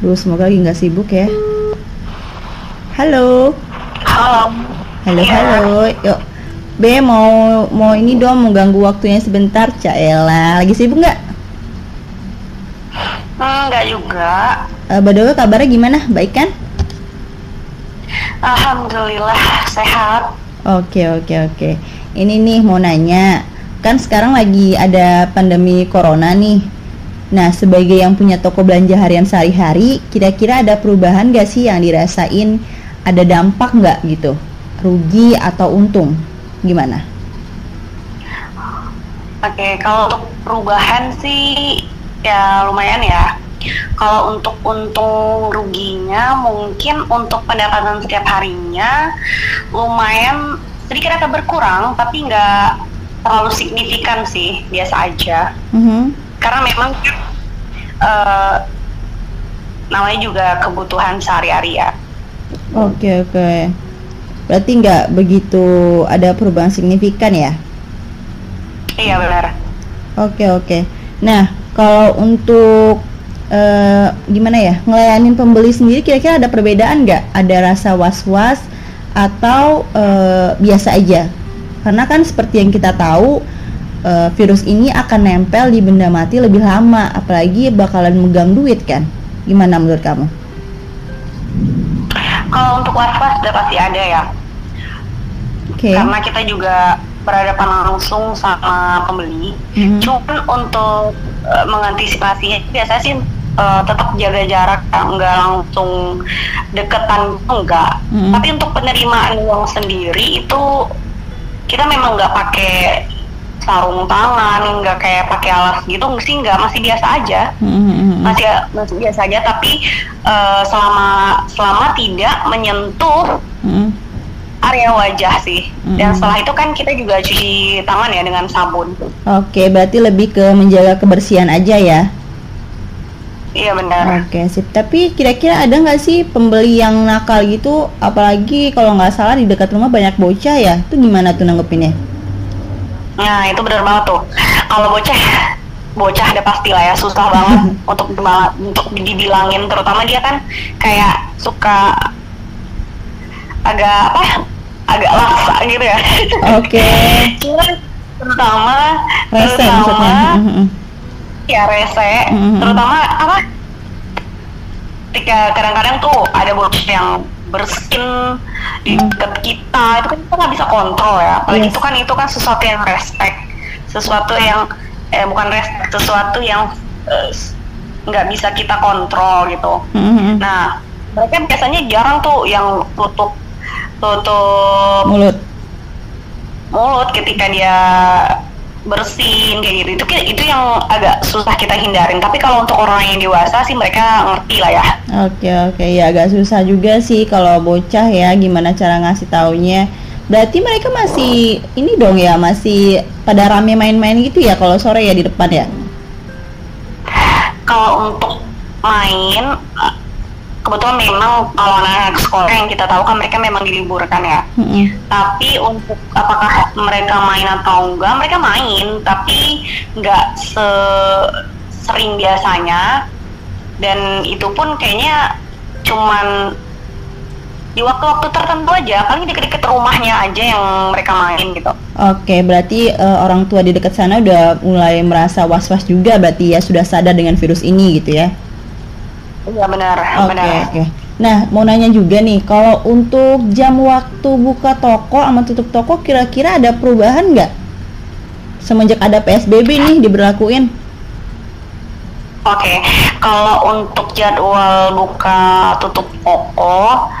Duh, semoga lagi nggak sibuk ya. Halo. Halo. Halo, Iya. halo. Yuk. B mau mau ini dong mau ganggu waktunya sebentar, Cak Ella. Lagi sibuk nggak? Enggak juga. Uh, by the way, kabarnya gimana? Baik kan? Alhamdulillah sehat. Oke, oke, oke. Ini nih mau nanya. Kan sekarang lagi ada pandemi corona nih. Nah, sebagai yang punya toko belanja harian sehari-hari, kira-kira ada perubahan gak sih yang dirasain? Ada dampak nggak gitu? Rugi atau untung? Gimana? Oke, kalau untuk perubahan sih ya lumayan ya. Kalau untuk untung ruginya mungkin untuk pendapatan setiap harinya lumayan sedikit agak berkurang tapi nggak terlalu signifikan sih biasa aja. Mhm. Karena memang eh, namanya juga kebutuhan sehari-hari ya. Oke, oke. Berarti nggak begitu ada perubahan signifikan ya? Iya benar. Oke oke. Nah kalau untuk eh, gimana ya ngelayanin pembeli sendiri kira-kira ada perbedaan nggak? Ada rasa was-was atau eh, biasa aja? Karena kan seperti yang kita tahu eh, virus ini akan nempel di benda mati lebih lama, apalagi bakalan megang duit kan? Gimana menurut kamu? Kalau untuk was-was udah pasti ada ya. Oke. Karena kita juga berhadapan langsung sama pembeli. Mhm. Cuman untuk eh, mengantisipasinya biasanya sih eh, tetap jaga jarak, ya. nggak langsung deketan enggak. Mhm. Tapi untuk penerimaan uang sendiri itu kita memang nggak pakai sarung tangan, nggak kayak pakai alas gitu sih nggak masih biasa aja Mhm. masih masih biasa aja tapi eh, selama selama tidak menyentuh Mhm. area wajah sih dan Mm-mm. setelah itu kan kita juga cuci tangan ya dengan sabun Oke, berarti lebih ke menjaga kebersihan aja ya? iya benar Oke sip. Tapi kira-kira ada nggak sih pembeli yang nakal gitu? Apalagi kalau nggak salah di dekat rumah banyak bocah ya. Itu gimana tuh nanggepinnya? Nah itu benar banget tuh. Kalau bocah bocah ada pasti lah ya susah banget untuk untuk dibilangin. Terutama dia kan kayak suka agak apa agak laksa gitu ya. Oke. Cuman terutama Rese terutama maksudnya. Ya rese. Terutama apa? Ketika kadang-kadang tuh ada bocah yang bersin di dekat kita itu kan kita nggak bisa kontrol ya apalagi Yes. itu kan itu kan sesuatu yang respect sesuatu yang eh bukan respect sesuatu yang eh, nggak bisa kita kontrol gitu Mhm. nah mereka biasanya jarang tuh yang tutup tutup Mulut. mulut ketika dia bersin kayak gitu itu itu yang agak susah kita hindarin tapi kalau untuk orang yang dewasa sih mereka ngerti lah ya Oke oke ya agak susah juga sih kalau bocah ya gimana cara ngasih taunya. Berarti mereka masih ini dong ya masih pada rame main-main gitu ya kalau sore ya di depan ya. kalau untuk main kebetulan memang kalau anak sekolah yang kita tahu kan mereka memang diliburkan ya Mhm. tapi untuk apakah mereka main atau enggak mereka main tapi nggak sering biasanya dan itu pun kayaknya cuman di waktu-waktu tertentu aja paling deket-deket rumahnya aja yang mereka main gitu Oke, berarti eh, orang tua di dekat sana udah mulai merasa was-was juga berarti ya sudah sadar dengan virus ini gitu ya. Iya benar Oke, benar oke. Nah, mau nanya juga nih, kalau untuk jam waktu buka toko sama tutup toko kira-kira ada perubahan nggak? Semenjak ada PSBB nih diberlakuin. Oke, kalau untuk jadwal buka tutup toko,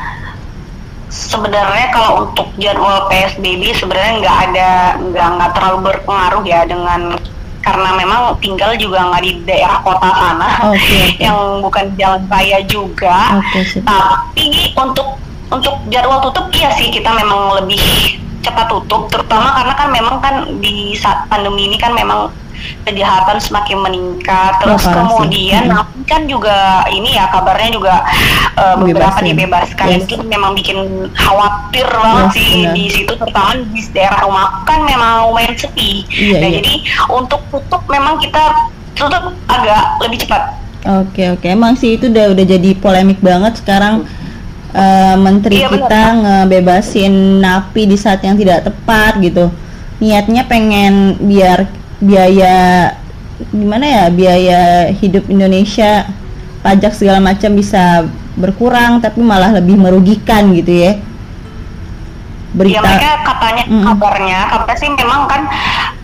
sebenarnya kalau untuk jadwal PSBB sebenarnya nggak ada nggak nggak terlalu berpengaruh ya dengan karena memang tinggal juga nggak di daerah kota sana, Oke, oke. yang bukan jalan raya juga. Sip. Tapi untuk untuk jadwal tutup iya sih kita memang lebih cepat tutup, terutama karena kan memang kan di saat pandemi ini kan memang kejahatan semakin meningkat. Terus kemudian napi kan juga ini ya kabarnya juga eh, beberapa dibebaskan. Yes. Itu memang bikin khawatir banget Yes, sih benar. di situ terutama di daerah rumah kan memang lumayan sepi. Iya, nah iya. jadi untuk tutup memang kita tutup agak lebih cepat Oke oke emang sih itu udah udah jadi polemik banget sekarang uh, menteri Iya, kita ngebebasin napi di saat yang tidak tepat gitu. Niatnya pengen biar biaya gimana ya biaya hidup Indonesia pajak segala macam bisa berkurang tapi malah lebih merugikan gitu ya. Ya Berita mereka katanya Mm-mm. kabarnya, kabarnya sih memang kan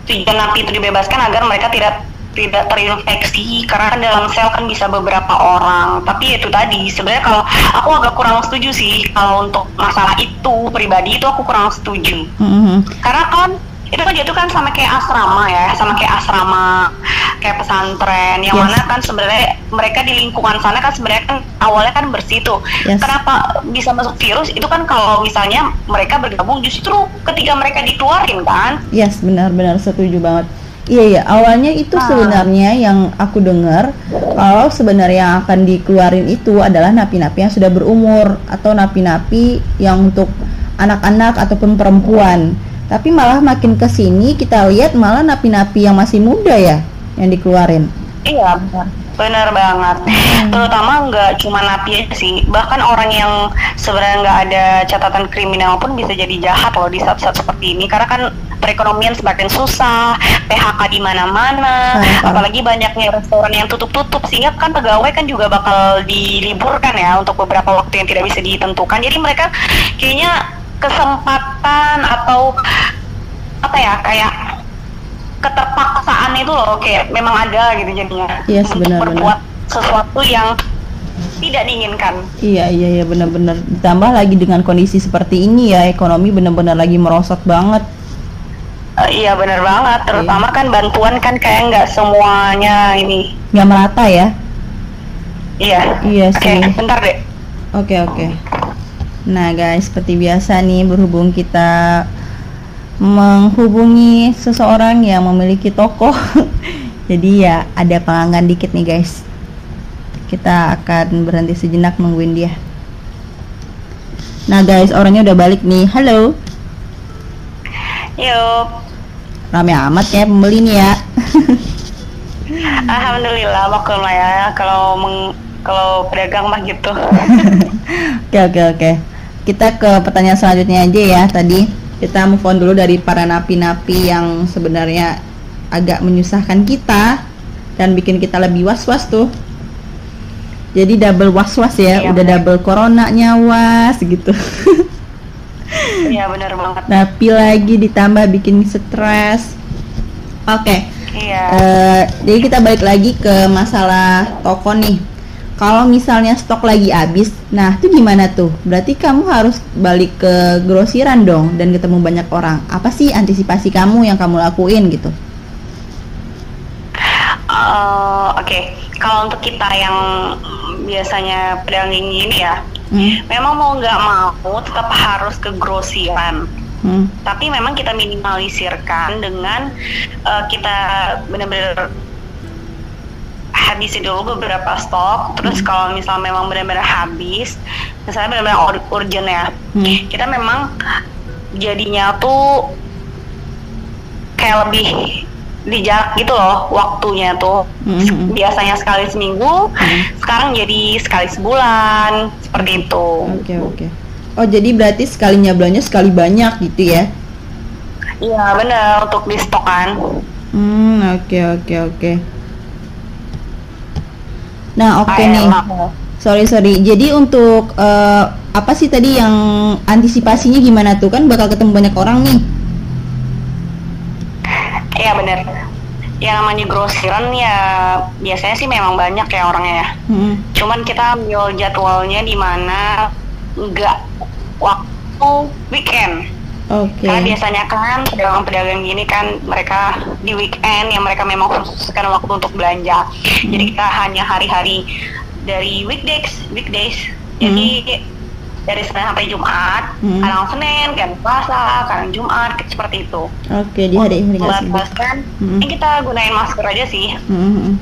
tujuan napi itu dibebaskan agar mereka tidak tidak terinfeksi karena kan dalam sel kan bisa beberapa orang. Tapi itu tadi sebenarnya kalau aku agak kurang setuju sih kalau untuk masalah itu pribadi itu aku kurang setuju. Mhm. Karena kan itu kan jatuh kan sama kayak asrama ya, sama kayak asrama, kayak pesantren, yang Yes. mana kan sebenarnya mereka di lingkungan sana kan sebenarnya kan awalnya kan bersih tuh. Yes. Kenapa bisa masuk virus? Itu kan kalau misalnya mereka bergabung justru ketika mereka dikeluarin kan. Yes, benar-benar setuju banget. Iya iya, awalnya itu Ah. sebenarnya yang aku dengar kalau sebenarnya yang akan dikeluarin itu adalah napi-napi yang sudah berumur atau napi-napi yang untuk anak-anak ataupun perempuan. Tapi malah makin ke sini kita lihat malah napi-napi yang masih muda ya yang dikeluarin. Iya benar. Benar banget. Terutama nggak cuma napi aja sih, bahkan orang yang sebenarnya nggak ada catatan kriminal pun bisa jadi jahat loh di saat-saat seperti ini. Karena kan perekonomian semakin susah, PHK di mana-mana, apalagi banyaknya restoran yang tutup-tutup sehingga kan pegawai kan juga bakal diliburkan ya untuk beberapa waktu yang tidak bisa ditentukan. Jadi mereka kayaknya kesempatan atau apa ya kayak keterpaksaan itu loh kayak memang ada gitu jadinya Yes, untuk benar, berbuat sesuatu yang tidak diinginkan. Iya iya iya benar-benar ditambah lagi dengan kondisi seperti ini ya ekonomi benar-benar lagi merosot banget. Eh, iya benar banget, terutama kan bantuan kan kayak nggak semuanya ini. Nggak merata ya. Iya. Iya Oke, sih. bentar deh. Oke oke. Nah guys, seperti biasa nih berhubung kita menghubungi seseorang yang memiliki toko, jadi ya ada pelanggan dikit nih guys. Kita akan berhenti sejenak nungguin dia. Nah guys, orangnya udah balik nih. Halo, Yuk. rame amat ya pembeli nih ya. Alhamdulillah maklum lah ya kalau meng kalau pedagang mah gitu. Oke oke oke. Kita ke pertanyaan selanjutnya aja ya tadi. Kita move on dulu dari para napi-napi yang sebenarnya agak menyusahkan kita dan bikin kita lebih was-was tuh. Jadi double was-was ya, Iya, udah bener. double corona nyawas gitu. Iya benar banget. napi lagi ditambah bikin stres. Oke. Iya. Eh, jadi kita balik lagi ke masalah toko nih. Kalau misalnya stok lagi habis, nah itu gimana tuh? Berarti kamu harus balik ke grosiran dong dan ketemu banyak orang. Apa sih antisipasi kamu yang kamu lakuin gitu? Eh, Oke, kalau untuk kita yang biasanya pedagang gini ya, Hmm, memang mau nggak mau tetap harus ke grosiran. hmm, Tapi memang kita minimalisirkan dengan eh, kita benar-benar habisi dulu beberapa stok. Terus kalau misalnya memang benar-benar habis, misalnya benar-benar ur- urgent ya, hmm. kita memang jadinya tuh kayak lebih dijarak gitu loh waktunya tuh Mhm. biasanya sekali seminggu Hmm. sekarang jadi sekali sebulan seperti itu Oke oke. Oh jadi berarti sekalinya belanja sekali banyak gitu ya? iya benar untuk di stok kan Hmm oke oke oke. Nah oke Kayak nih. Sorry sorry. Jadi untuk eh, apa sih tadi yang antisipasinya gimana tuh kan bakal ketemu banyak orang nih? iya benar yang namanya grosiran ya biasanya sih memang banyak ya orangnya ya Hmm. cuman kita ambil jadwalnya di mana nggak waktu weekend Oke. Karena biasanya kan pedagang-pedagang gini kan mereka di weekend yang mereka memang khususkan waktu untuk belanja. Jadi kita hanya hari-hari dari weekdays, weekdays. Jadi dari Senin sampai Jumat, Hmm. kadang Senin, kadang Selasa, kadang Jumat, seperti itu. Oke di hari hari nggak sibuk. Membataskan, Hmm. ini kita gunain masker aja sih. Hmm, hmm.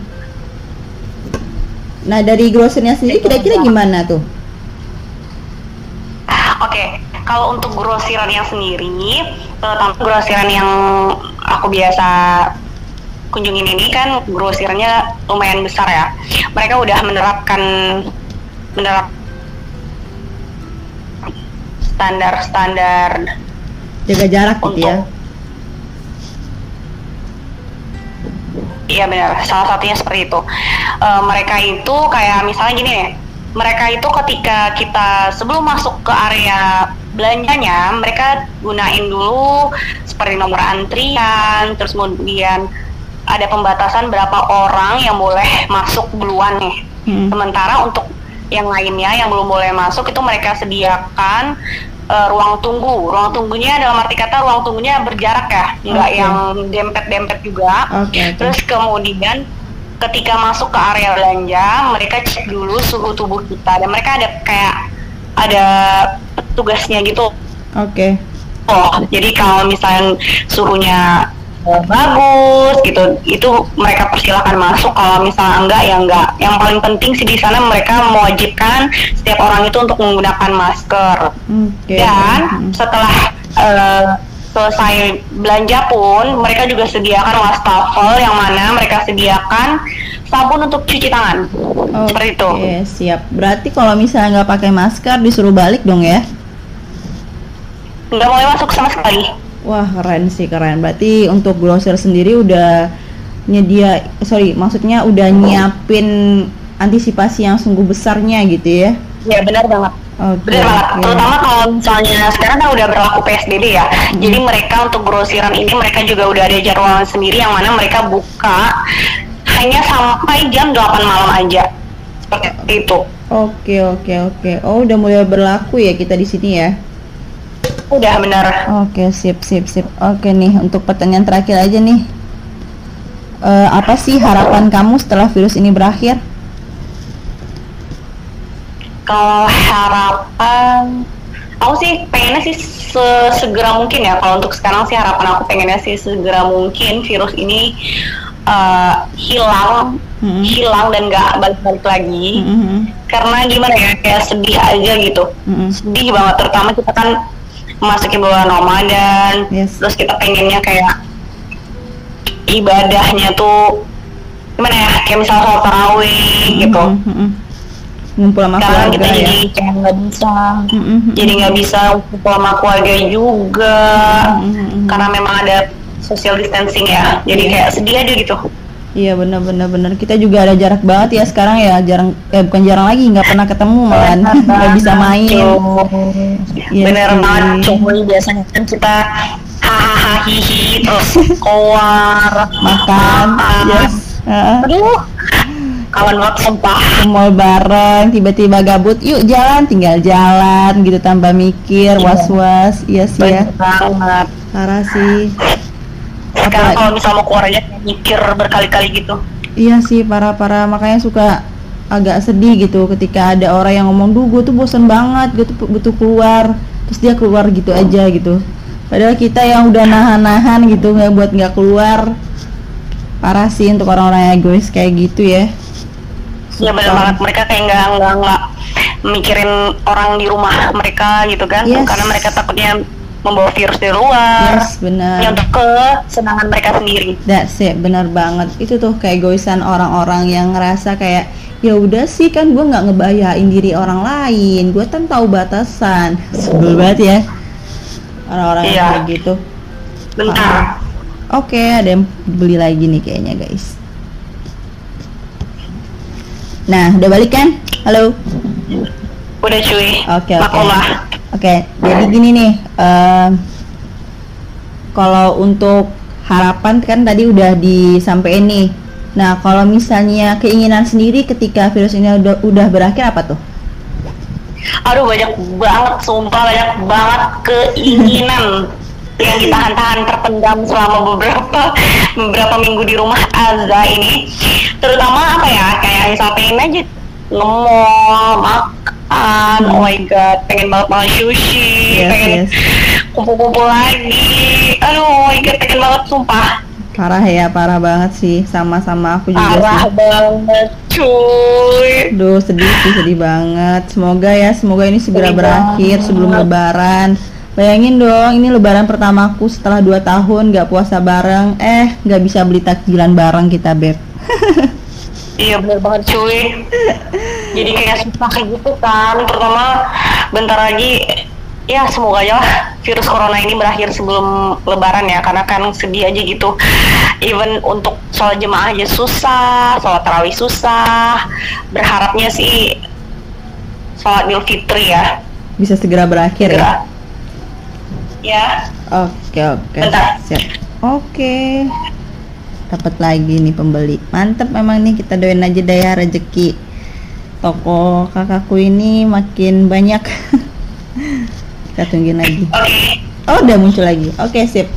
Nah dari grocernya sendiri kira-kira gimana tuh? Oke, kalau untuk grosiran yang sendiri, terutama grosiran yang aku biasa kunjungin ini kan grosirnya lumayan besar ya. Mereka udah menerapkan menerap standar-standar jaga jarak gitu ya Iya benar, salah satunya seperti itu. Eh, mereka itu kayak misalnya gini nih, mereka itu ketika kita sebelum masuk ke area belanjanya, mereka gunain dulu seperti nomor antrian, terus kemudian ada pembatasan berapa orang yang boleh masuk duluan nih. Hmm. Sementara untuk yang lainnya yang belum boleh masuk itu mereka sediakan eh, ruang tunggu. Ruang tunggunya dalam arti kata ruang tunggunya berjarak ya, nggak Oke. yang dempet-dempet juga. oke oke Terus kemudian ketika masuk ke area belanja, mereka cek dulu suhu tubuh kita dan mereka ada kayak ada petugasnya gitu. oke Oh, jadi kalau misalnya suhunya bagus gitu, itu mereka persilahkan masuk. Kalau misalnya enggak ya enggak. Yang paling penting sih di sana mereka mewajibkan setiap orang itu untuk menggunakan masker. oke Dan setelah eh, selesai belanja pun mereka juga sediakan wastafel yang mana mereka sediakan sabun untuk cuci tangan. Seperti itu. Siap. Berarti kalau misalnya nggak pakai masker disuruh balik dong ya? Nggak boleh masuk sama sekali. Wah, keren sih, keren. Berarti untuk grosir sendiri udah nyedia, sorry, maksudnya udah nyiapin antisipasi yang sungguh besarnya gitu ya? Ya benar banget. Oke. Benar banget. oke. Terutama kalau misalnya sekarang kan udah berlaku PSBB ya. Jadi mereka untuk grosiran ini mereka juga udah ada jadwal sendiri yang mana mereka buka hanya sampai jam 8 malam aja. Seperti itu. Oke, oke, oke. Oh, udah mulai berlaku ya kita di sini ya? Udah benar. Oke, sip, sip, sip. Oke nih, untuk pertanyaan terakhir aja nih. Eh, apa sih harapan kamu setelah virus ini berakhir? Kalau harapan aku sih pengennya sih segera mungkin ya. Kalau untuk sekarang sih harapan aku pengennya sih segera mungkin virus ini eh, hilang, Mm-mm. hilang dan nggak balik-balik lagi. Mm-mm. Karena gimana ya, kayak sedih aja gitu. Mm-mm. sedih banget terutama kita kan memasuki bulan Ramadan Yes. terus kita pengennya kayak ibadahnya tuh gimana ya kayak misal sholat tarawih gitu Mm-mm, mm-mm. Ngumpul sama sekarang kita keluarga ya? jadi kayak nggak bisa Mm-mm, jadi nggak bisa kumpul sama keluarga juga Mm-mm. karena memang ada social distancing ya jadi kayak sedih aja gitu Iya benar benar benar. Kita juga ada jarak banget ya sekarang ya jarang eh bukan jarang lagi nggak pernah ketemu malahan nggak bisa main. Iya bener sih. banget cuy biasanya kan kita hahaha hihi terus keluar Makan. Yes. Heeh. aduh kawan sumpah Ke mall bareng tiba-tiba gabut yuk jalan tinggal jalan gitu tanpa mikir Iya. was-was iya sih ya. Banget. Parah sih. Sekarang kalau misal mau keluar aja mikir berkali-kali gitu. Iya sih parah-parah. Makanya suka agak sedih gitu ketika ada orang yang ngomong duh gue tuh bosen banget gue tuh butuh keluar. Terus dia keluar gitu aja gitu. Padahal kita yang udah nahan-nahan gitu nggak buat nggak keluar. Parah sih untuk orang-orang egois kayak gitu ya ya bener Sumpah. banget mereka kayak nggak nggak nggak mikirin orang di rumah mereka gitu kan Yes. karena mereka takutnya membawa virus dari luar yes ya benar untuk kesenangan mereka sendiri That's it, benar banget. Itu tuh keegoisan orang-orang yang ngerasa kayak ya udah sih kan gue nggak ngebahayain diri orang lain, gue kan tahu batasan. Sebel banget ya orang-orang yang Iya. kayak gitu. bentar Oke, ada yang beli lagi nih kayaknya guys. Nah, udah balik kan? Halo. udah cuy Oke, oke. Maklumlah. Oke, jadi gini nih, em, kalau untuk harapan kan tadi udah disampaikan nih. Nah, kalau misalnya keinginan sendiri ketika virus ini udah udah berakhir apa tuh? Aduh banyak banget, sumpah banyak banget keinginan yang ditahan-tahan terpendam selama beberapa beberapa minggu di rumah Azza ini. Terutama apa ya, kayak misal pengen aja nge-mall, makan, oh my god, pengen banget makan sushi, Yes, pengen yes. kumpul-kumpul lagi. Aduh, oh my god, pengen banget sumpah. Parah ya, parah banget sih. Sama-sama aku juga Parah sih. banget, cuy. Aduh, sedih sih, sedih banget. Semoga ya, semoga ini segera Sedih berakhir banget. sebelum lebaran. Bayangin dong, ini lebaran pertamaku setelah 2 tahun gak puasa bareng, eh gak bisa beli takjilan bareng kita beb. Iya bener banget cuy. Jadi kayak susah kayak gitu kan. Pertama bentar lagi ya semoga aja lah virus corona ini berakhir sebelum lebaran ya karena kan sedih aja gitu. Even untuk sholat jemaah aja susah, sholat tarawih susah. Berharapnya sih sholat idul fitri ya. Bisa segera berakhir ya. Segera. Ya. Oke oke. Bentar. Siap. Oke. Dapat lagi nih pembeli. Mantep memang nih kita doain aja deh ya rezeki. Toko kakakku ini makin banyak. kita tungguin lagi. Oke. Oh udah muncul lagi. Oke sip.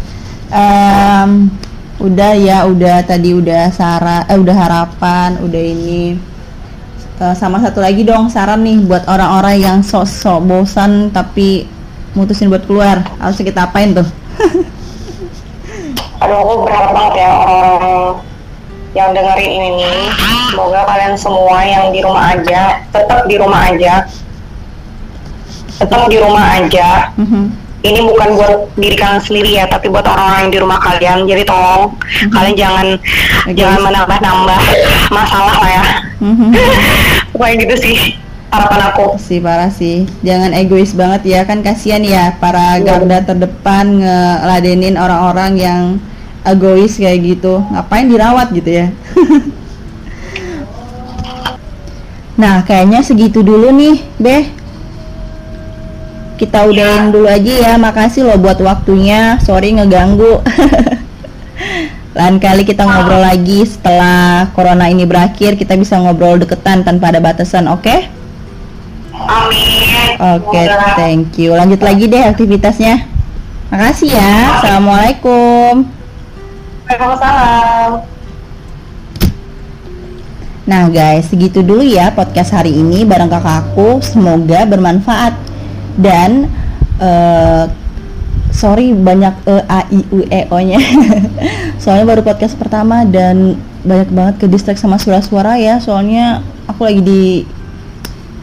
Em, udah ya udah tadi udah Sarah eh udah harapan udah ini Eh, sama satu lagi dong saran nih buat orang-orang yang sok-sok bosan tapi mutusin buat keluar harus kita apain tuh Aduh aku berharap banget ya orang-orang yang dengerin ini nih. Semoga kalian semua yang di rumah aja, tetap di rumah aja. Tetap di rumah aja. Mhm. Ini bukan buat diri kalian sendiri ya, tapi buat orang-orang yang di rumah kalian. Jadi tolong kalian jangan Egois. jangan menambah-nambah masalah lah ya. Mhm. Pokoknya gitu sih harapan aku. sih parah sih. Jangan egois banget ya. Kan kasihan ya para Iya, garda terdepan ngeladenin orang-orang yang egois kayak gitu. Ngapain dirawat gitu ya? Nah kayaknya segitu dulu nih Beh. Kita udahin dulu aja ya. Makasih loh buat waktunya. Sorry ngeganggu. Lain kali kita ngobrol lagi setelah corona ini berakhir kita bisa ngobrol deketan tanpa ada batasan oke Amin. Oke, Semoga- thank you. Lanjut lagi deh aktivitasnya. Makasih ya. Assalamualaikum. Waalaikumsalam. Nah guys, segitu dulu ya podcast hari ini bareng kakakku. Semoga bermanfaat dan eh, sorry banyak e a i u e o nya. Soalnya baru podcast pertama dan banyak banget ke distract sama suara-suara ya. Soalnya aku lagi di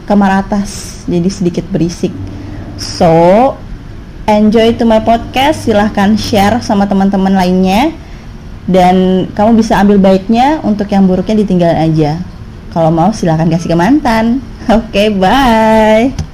kamar atas, jadi sedikit berisik. So, enjoy to my podcast. Silahkan share sama teman-teman lainnya dan kamu bisa ambil baiknya untuk yang buruknya ditinggalin aja kalau mau silahkan kasih ke mantan oke bye